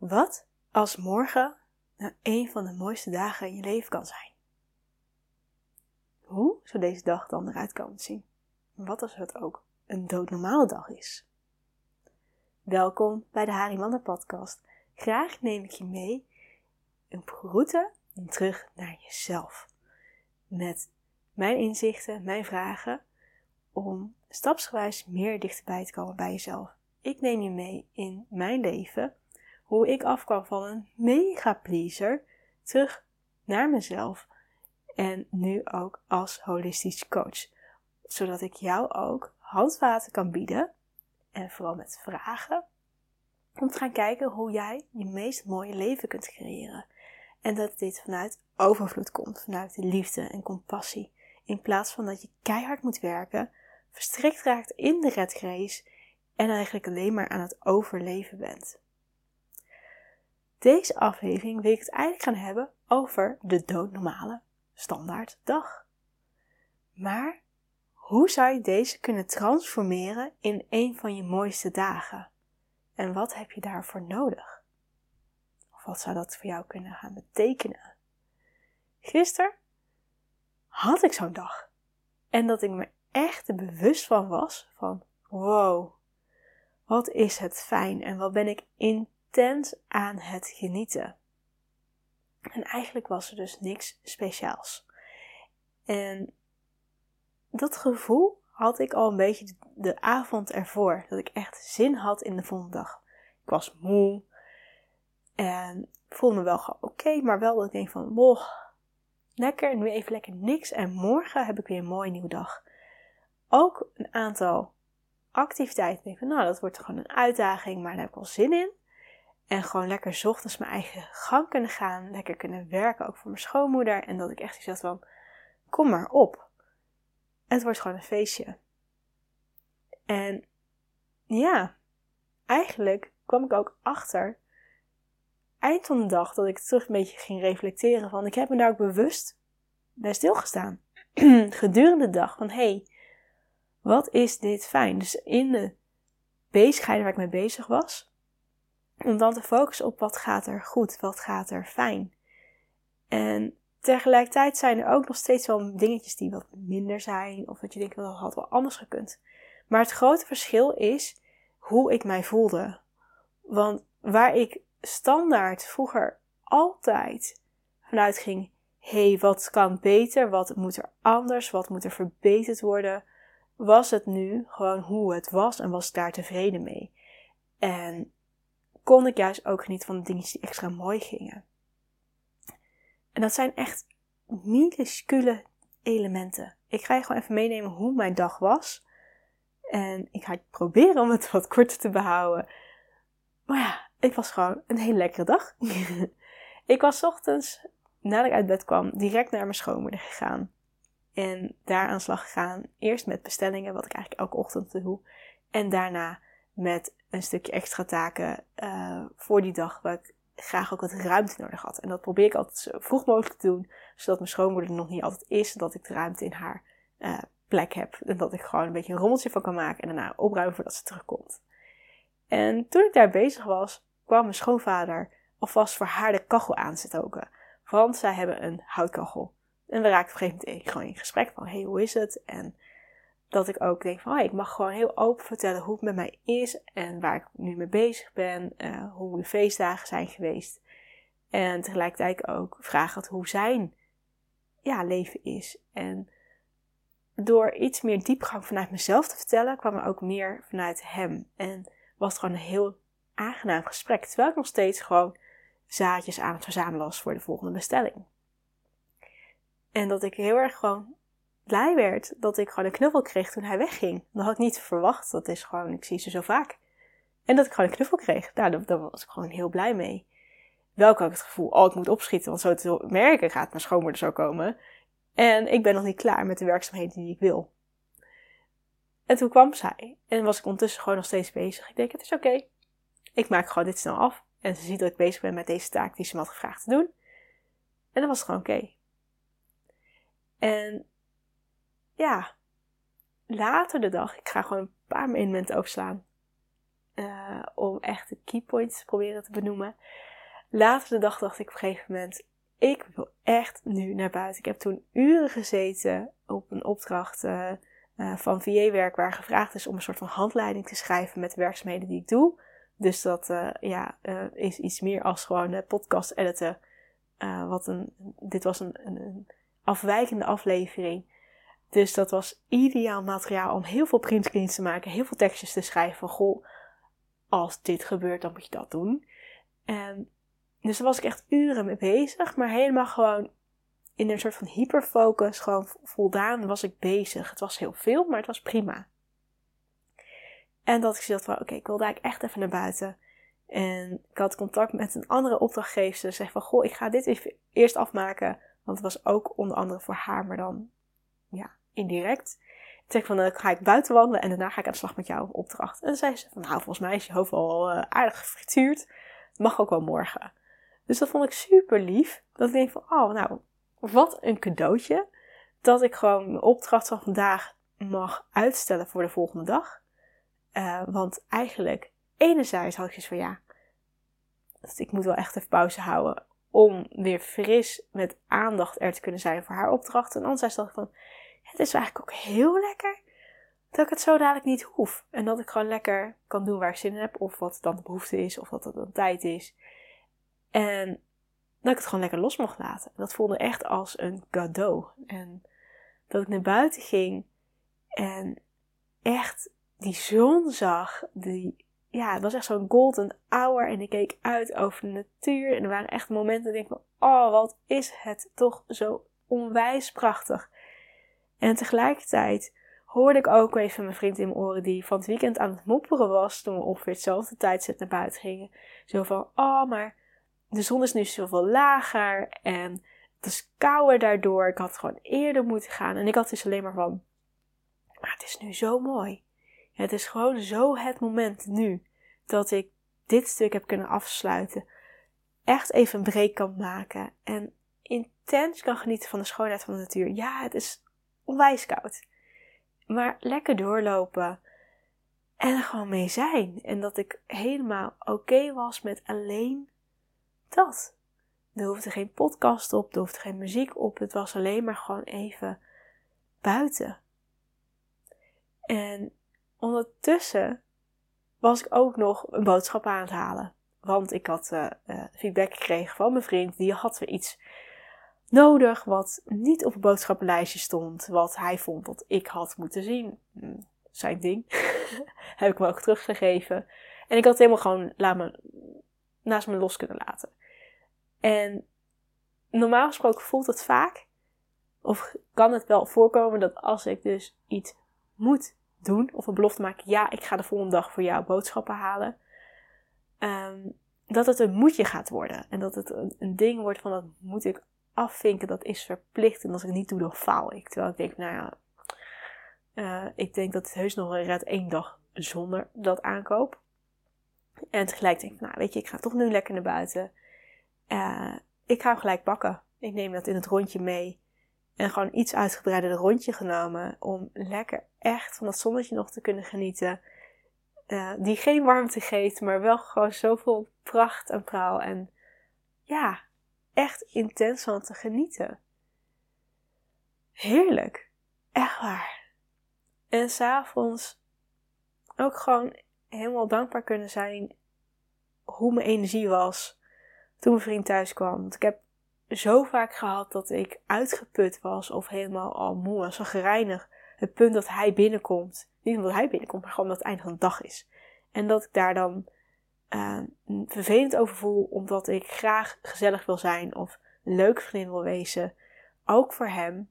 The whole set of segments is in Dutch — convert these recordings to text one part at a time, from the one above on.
Wat als morgen nou een van de mooiste dagen in je leven kan zijn? Hoe zou deze dag dan eruit komen te zien? Wat als het ook een doodnormale dag is? Welkom bij de Harimannen podcast. Graag neem ik je mee een route terug naar jezelf. Met mijn inzichten, mijn vragen, om stapsgewijs meer dichterbij te komen bij jezelf. Ik neem je mee in mijn leven hoe ik afkwam van een mega pleaser terug naar mezelf. En nu ook als holistisch coach. Zodat ik jou ook handvaten kan bieden. En vooral met vragen. Om te gaan kijken hoe jij je meest mooie leven kunt creëren. En dat dit vanuit overvloed komt. Vanuit liefde en compassie. In plaats van dat je keihard moet werken. Verstrikt raakt in de red race. En eigenlijk alleen maar aan het overleven bent. Deze aflevering wil ik het eigenlijk gaan hebben over de doodnormale standaard dag. Maar hoe zou je deze kunnen transformeren in een van je mooiste dagen? En wat heb je daarvoor nodig? Of wat zou dat voor jou kunnen gaan betekenen? Gisteren had ik zo'n dag. En dat ik me echt bewust van was van wow, wat is het fijn en wat ben ik in intens aan het genieten. En eigenlijk was er dus niks speciaals. En dat gevoel had ik al een beetje de avond ervoor. Dat ik echt zin had in de volgende dag. Ik was moe. En voelde me wel oké. maar wel dat ik denk van, boh, lekker, nu even lekker niks. En morgen heb ik weer een mooie nieuwe dag. Ook een aantal activiteiten. Ik van, nou, dat wordt gewoon een uitdaging, maar daar heb ik wel zin in. En gewoon lekker ochtends mijn eigen gang kunnen gaan. Lekker kunnen werken, ook voor mijn schoonmoeder. En dat ik echt iets van, kom maar op. Het wordt gewoon een feestje. En ja, eigenlijk kwam ik ook achter, eind van de dag, dat ik terug een beetje ging reflecteren van, ik heb me daar ook bewust bij stilgestaan. Gedurende de dag van, hey, wat is dit fijn? Dus in de bezigheid waar ik mee bezig was, om dan te focussen op wat gaat er goed, wat gaat er fijn. En tegelijkertijd zijn er ook nog steeds wel dingetjes die wat minder zijn. Of dat je denkt, dat had wel anders gekund. Maar het grote verschil is hoe ik mij voelde. Want waar ik standaard vroeger altijd vanuit ging, hey, wat kan beter? Wat moet er anders? Wat moet er verbeterd worden? Was het nu gewoon hoe het was en was ik daar tevreden mee? En kon ik juist ook genieten van de dingetjes die extra mooi gingen. En dat zijn echt minuscule elementen. Ik ga je gewoon even meenemen hoe mijn dag was. En ik ga proberen om het wat korter te behouden. Maar ja, het was gewoon een hele lekkere dag. ik was ochtends, nadat ik uit bed kwam, direct naar mijn schoonmoeder gegaan. En daar aan slag gegaan. Eerst met bestellingen, wat ik eigenlijk elke ochtend doe. En daarna met een stukje extra taken uh, voor die dag waar ik graag ook wat ruimte nodig had. En dat probeer ik altijd zo vroeg mogelijk te doen, zodat mijn schoonmoeder er nog niet altijd is, dat ik de ruimte in haar uh, plek heb. En dat ik gewoon een beetje een rommeltje van kan maken en daarna opruimen voordat ze terugkomt. En toen ik daar bezig was, kwam mijn schoonvader alvast voor haar de kachel aan te stoken. Want zij hebben een houtkachel. En we raakten op een gegeven moment gewoon in gesprek van, hey, hoe is het? En dat ik ook denk van, oh, ik mag gewoon heel open vertellen hoe het met mij is en waar ik nu mee bezig ben, uh, hoe de feestdagen zijn geweest. En tegelijkertijd ook vragen hoe zijn ja, leven is. En door iets meer diepgang vanuit mezelf te vertellen, kwam er ook meer vanuit hem. En was het gewoon een heel aangenaam gesprek. Terwijl ik nog steeds gewoon zaadjes aan het verzamelen was voor de volgende bestelling. En dat ik heel erg gewoon blij werd dat ik gewoon een knuffel kreeg toen hij wegging. Dat had ik niet verwacht. Dat is gewoon, ik zie ze zo vaak. En dat ik gewoon een knuffel kreeg. Nou, daar, was ik gewoon heel blij mee. Welk had ik het gevoel, oh, ik moet opschieten, want zo te merken gaat mijn schoonmoeder zo komen. En ik ben nog niet klaar met de werkzaamheden die ik wil. En toen kwam zij. En was ik ondertussen gewoon nog steeds bezig. Ik denk, het is oké. Ik maak gewoon dit snel af. En ze ziet dat ik bezig ben met deze taak die ze me had gevraagd te doen. En dan was gewoon oké. En ja, later de dag, ik ga gewoon een paar momenten overslaan. uh, om echt de keypoints te proberen te benoemen. Later de dag dacht ik op een gegeven moment, ik wil echt nu naar buiten. Ik heb toen uren gezeten op een opdracht uh, uh, van VA-werk waar gevraagd is om een soort van handleiding te schrijven met de werkzaamheden die ik doe. Dus dat ja, is iets meer als gewoon podcast editen. wat een, dit was een, een afwijkende aflevering. Dus dat was ideaal materiaal om heel veel printscreens te maken, heel veel tekstjes te schrijven goh, als dit gebeurt, dan moet je dat doen. En dus daar was ik echt uren mee bezig, maar helemaal gewoon in een soort van hyperfocus, gewoon voldaan was ik bezig. Het was heel veel, maar het was prima. En dat ik dacht van, oké, ik wilde eigenlijk echt even naar buiten. En ik had contact met een andere opdrachtgever. Zeg van, goh, ik ga dit even eerst afmaken. Want het was ook onder andere voor haar, maar dan, ja, indirect. Ik zeg van, dan ga ik buiten wandelen en daarna ga ik aan de slag met jouw opdracht. En dan zei ze van, nou, volgens mij is je hoofd al uh, aardig gefrituurd. Mag ook wel morgen. Dus dat vond ik super lief. Dat ik denk van, oh, nou, wat een cadeautje. Dat ik gewoon mijn opdracht van vandaag mag uitstellen voor de volgende dag. Uh, want eigenlijk, enerzijds had ik zoiets van, ja, ik moet wel echt even pauze houden om weer fris met aandacht er te kunnen zijn voor haar opdracht. En anderzijds dacht ik van, het is eigenlijk ook heel lekker dat ik het zo dadelijk niet hoef. En dat ik gewoon lekker kan doen waar ik zin in heb. Of wat dan de behoefte is. Of wat het dan tijd is. En dat ik het gewoon lekker los mocht laten. Dat voelde echt als een cadeau. En dat ik naar buiten ging. En echt die zon zag. Die, ja, het was echt zo'n golden hour. En ik keek uit over de natuur. En er waren echt momenten dat ik van... Oh, wat is het toch zo onwijs prachtig. En tegelijkertijd hoorde ik ook even mijn vriend in mijn oren die van het weekend aan het mopperen was toen we ongeveer hetzelfde tijdstip naar buiten gingen. Zo van, oh, maar de zon is nu zoveel lager en het is kouder daardoor. Ik had gewoon eerder moeten gaan. En ik had dus alleen maar van, maar het is nu zo mooi. Het is gewoon zo het moment nu dat ik dit stuk heb kunnen afsluiten. Echt even een break kan maken en intens kan genieten van de schoonheid van de natuur. Ja, het is onwijs koud. Maar lekker doorlopen en er gewoon mee zijn. En dat ik helemaal oké was met alleen dat. Er hoefde geen podcast op, er hoefde geen muziek op. Het was alleen maar gewoon even buiten. En ondertussen was ik ook nog een boodschap aan het halen. Want ik had uh, feedback gekregen van mijn vriend. Die had weer iets nodig wat niet op het boodschappenlijstje stond, wat hij vond dat ik had moeten zien. Hm, zijn ding. Heb ik me ook teruggegeven. En ik had het helemaal gewoon laat me, naast me los kunnen laten. En normaal gesproken voelt het vaak, of kan het wel voorkomen dat als ik dus iets moet doen, of een belofte maak, ja, ik ga de volgende dag voor jou boodschappen halen, ehm, dat het een moetje gaat worden. En dat het een, een ding wordt van dat moet ik afvinken, dat is verplicht. En als ik het niet doe, dan faal ik. Terwijl ik denk, nou ja, uh, ik denk dat het heus nog wel redt één dag zonder dat aankoop. En tegelijk denk ik, nou weet je, ik ga toch nu lekker naar buiten. Uh, ik ga hem gelijk pakken. Ik neem dat in het rondje mee. En gewoon iets uitgebreider rondje genomen. Om lekker echt van dat zonnetje nog te kunnen genieten. Uh, die geen warmte geeft, maar wel gewoon zoveel pracht en praal. En ja, echt intens van te genieten. Heerlijk. Echt waar. En s'avonds ook gewoon helemaal dankbaar kunnen zijn hoe mijn energie was toen mijn vriend thuis kwam. Want ik heb zo vaak gehad dat ik uitgeput was of helemaal al moe en gereinigd. Het punt dat hij binnenkomt. Niet omdat hij binnenkomt, maar gewoon omdat het einde van de dag is. En dat ik daar dan uh, vervelend over voel, omdat ik graag gezellig wil zijn of een leuke vriendin wil wezen. Ook voor hem.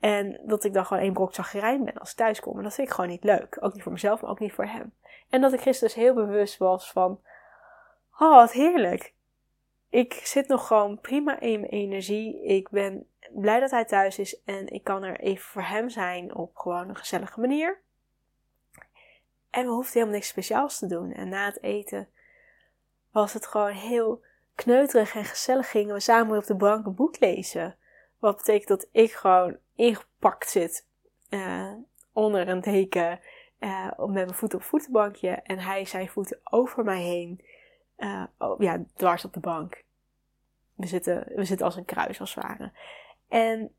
En dat ik dan gewoon één brok zagrijn ben als ik thuis kom. En dat vind ik gewoon niet leuk. Ook niet voor mezelf, maar ook niet voor hem. En dat ik gisteren dus heel bewust was van... Oh, wat heerlijk. Ik zit nog gewoon prima in mijn energie. Ik ben blij dat hij thuis is. En ik kan er even voor hem zijn op gewoon een gezellige manier. En we hoefden helemaal niks speciaals te doen. En na het eten was het gewoon heel kneuterig en gezellig. Gingen we samen op de bank een boek lezen. Wat betekent dat ik gewoon ingepakt zit uh, onder een deken. uh, met mijn voeten op voetenbankje en hij zijn voeten over mij heen. Oh, ja, dwars op de bank. We zitten, we zitten als een kruis als het ware. En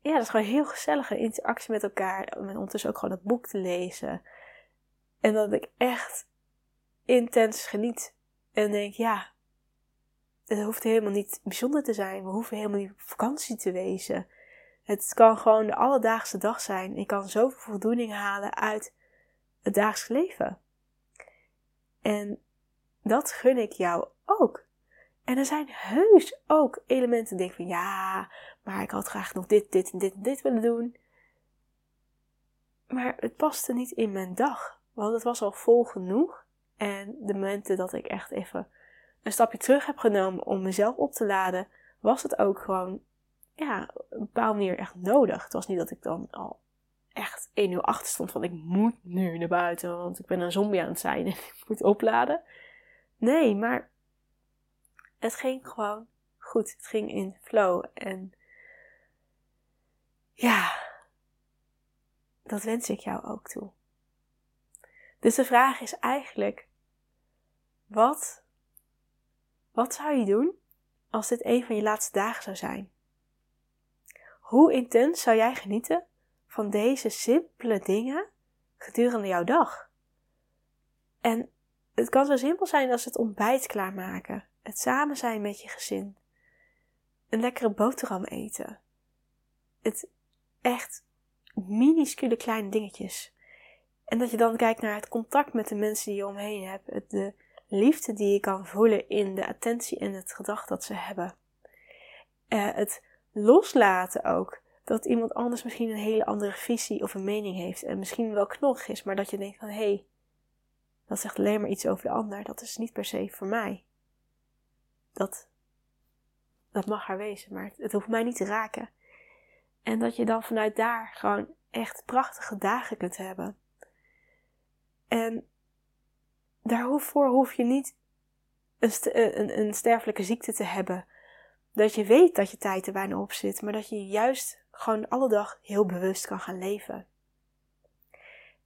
ja, dat is gewoon heel gezellige interactie met elkaar. Met ondertussen ook gewoon het boek te lezen. En dat ik echt intens geniet. En denk, ja, het hoeft helemaal niet bijzonder te zijn. We hoeven helemaal niet op vakantie te wezen. Het kan gewoon de alledaagse dag zijn. Ik kan zoveel voldoening halen uit het dagelijks leven. En dat gun ik jou ook. En er zijn heus ook elementen die ik van ja, maar ik had graag nog dit, dit en dit en dit willen doen. Maar het paste niet in mijn dag. Want het was al vol genoeg. En de momenten dat ik echt even een stapje terug heb genomen om mezelf op te laden, was het ook gewoon, ja, op een bepaalde manier echt nodig. Het was niet dat ik dan al echt 1 uur achter stond van ik moet nu naar buiten, want ik ben een zombie aan het zijn en ik moet opladen. Nee, maar het ging gewoon goed. Het ging in flow en ja, dat wens ik jou ook toe. Dus de vraag is eigenlijk: wat, wat zou je doen als dit een van je laatste dagen zou zijn? Hoe intens zou jij genieten van deze simpele dingen gedurende jouw dag? En het kan zo simpel zijn als het ontbijt klaarmaken, het samen zijn met je gezin, een lekkere boterham eten, het echt minuscule kleine dingetjes. En dat je dan kijkt naar het contact met de mensen die je omheen hebt. De liefde die je kan voelen in de attentie en het gedrag dat ze hebben. Uh, het loslaten ook. Dat iemand anders misschien een hele andere visie of een mening heeft. En misschien wel knorrig is, maar dat je denkt van hé, hey, dat zegt alleen maar iets over de ander. Dat is niet per se voor mij. Dat, dat mag haar wezen, maar het, het hoeft mij niet te raken. En dat je dan vanuit daar gewoon echt prachtige dagen kunt hebben. En daarvoor hoef je niet een, een, een, sterfelijke ziekte te hebben. Dat je weet dat je tijd er bijna op zit, maar dat je juist gewoon alle dag heel bewust kan gaan leven.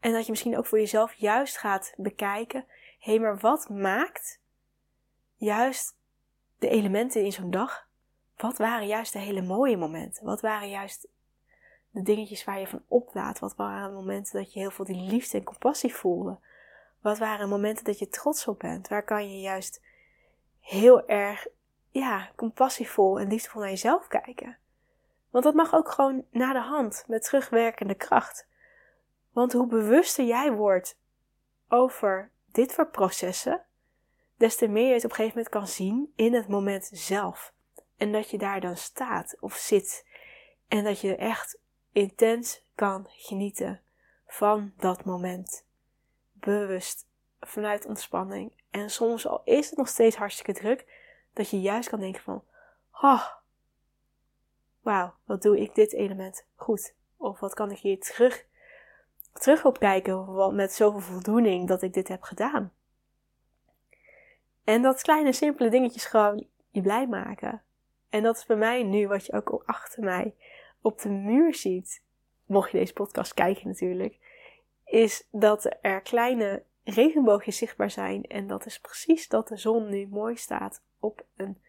En dat je misschien ook voor jezelf juist gaat bekijken: hé, hey, maar wat maakt juist de elementen in zo'n dag? Wat waren juist de hele mooie momenten? Wat waren juist de dingetjes waar je van oplaat? Wat waren momenten dat je heel veel die liefde en compassie voelde? Wat waren momenten dat je trots op bent? Waar kan je juist heel erg, ja, compassievol en liefdevol naar jezelf kijken? Want dat mag ook gewoon na de hand, met terugwerkende kracht. Want hoe bewuster jij wordt over dit soort processen, des te meer je het op een gegeven moment kan zien in het moment zelf. En dat je daar dan staat of zit. En dat je echt intens kan genieten van dat moment. Bewust, vanuit ontspanning. En soms al is het nog steeds hartstikke druk, dat je juist kan denken van, oh, wauw, wat doe ik dit element goed? Of wat kan ik hier terug, terug op kijken met zoveel voldoening dat ik dit heb gedaan? En dat kleine simpele dingetjes gewoon je blij maken. En dat is bij mij nu wat je ook achter mij op de muur ziet, mocht je deze podcast kijken natuurlijk, is dat er kleine regenboogjes zichtbaar zijn. En dat is precies dat de zon nu mooi staat op een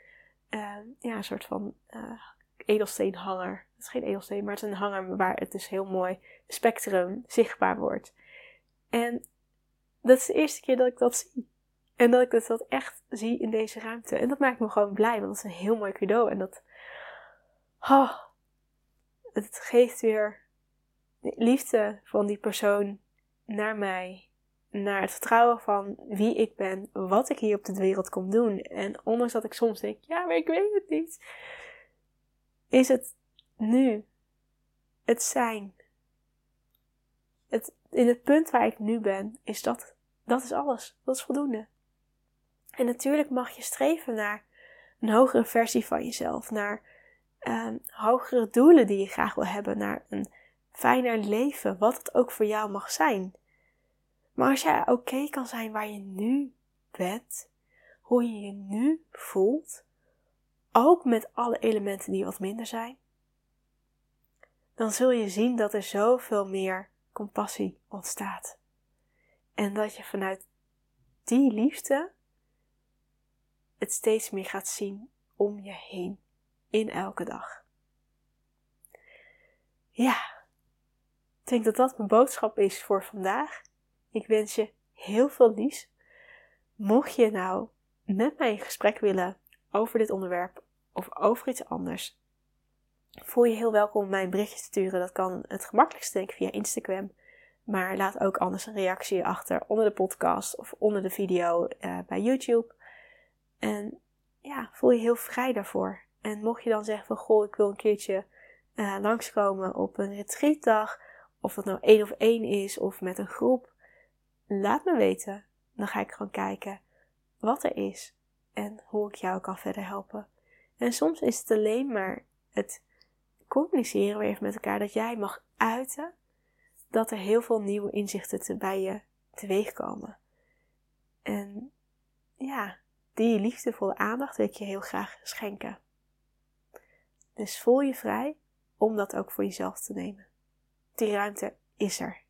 uh, ja, soort van uh, edelsteenhanger. Het is geen edelsteen, maar het is een hanger waar het dus heel mooi spectrum zichtbaar wordt. En dat is de eerste keer dat ik dat zie. En dat ik dat echt zie in deze ruimte. En dat maakt me gewoon blij, want dat is een heel mooi cadeau. En dat. Oh, het geeft weer liefde van die persoon naar mij. Naar het vertrouwen van wie ik ben, wat ik hier op de wereld kom doen. En ondanks dat ik soms denk, ja, maar ik weet het niet. Is het nu het zijn. Het, in het punt waar ik nu ben, is dat, dat is alles. Dat is voldoende. En natuurlijk mag je streven naar een hogere versie van jezelf. Naar um, hogere doelen die je graag wil hebben. Naar een fijner leven. Wat het ook voor jou mag zijn. Maar als jij oké kan zijn waar je nu bent. Hoe je je nu voelt. Ook met alle elementen die wat minder zijn. Dan zul je zien dat er zoveel meer compassie ontstaat. En dat je vanuit die liefde het steeds meer gaat zien om je heen in elke dag. Ja, ik denk dat dat mijn boodschap is voor vandaag. Ik wens je heel veel liefs. Mocht je nou met mij in gesprek willen over dit onderwerp of over iets anders, voel je heel welkom om mij een berichtje te sturen. Dat kan het gemakkelijkste denk ik via Instagram. Maar laat ook anders een reactie achter onder de podcast of onder de video uh, bij YouTube. En ja, voel je heel vrij daarvoor. En mocht je dan zeggen van goh, ik wil een keertje uh, langskomen op een retreatdag. Of dat nou één of één is of met een groep. Laat me weten. Dan ga ik gewoon kijken wat er is en hoe ik jou kan verder helpen. En soms is het alleen maar het communiceren weer even met elkaar dat jij mag uiten dat er heel veel nieuwe inzichten bij je teweeg komen. En ja, die liefdevolle aandacht wil ik je heel graag schenken. Dus voel je vrij om dat ook voor jezelf te nemen. Die ruimte is er.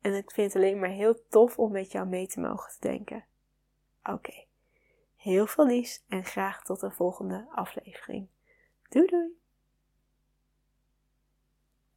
En ik vind het alleen maar heel tof om met jou mee te mogen te denken. Oké, heel veel liefs en graag tot de volgende aflevering. Doei doei!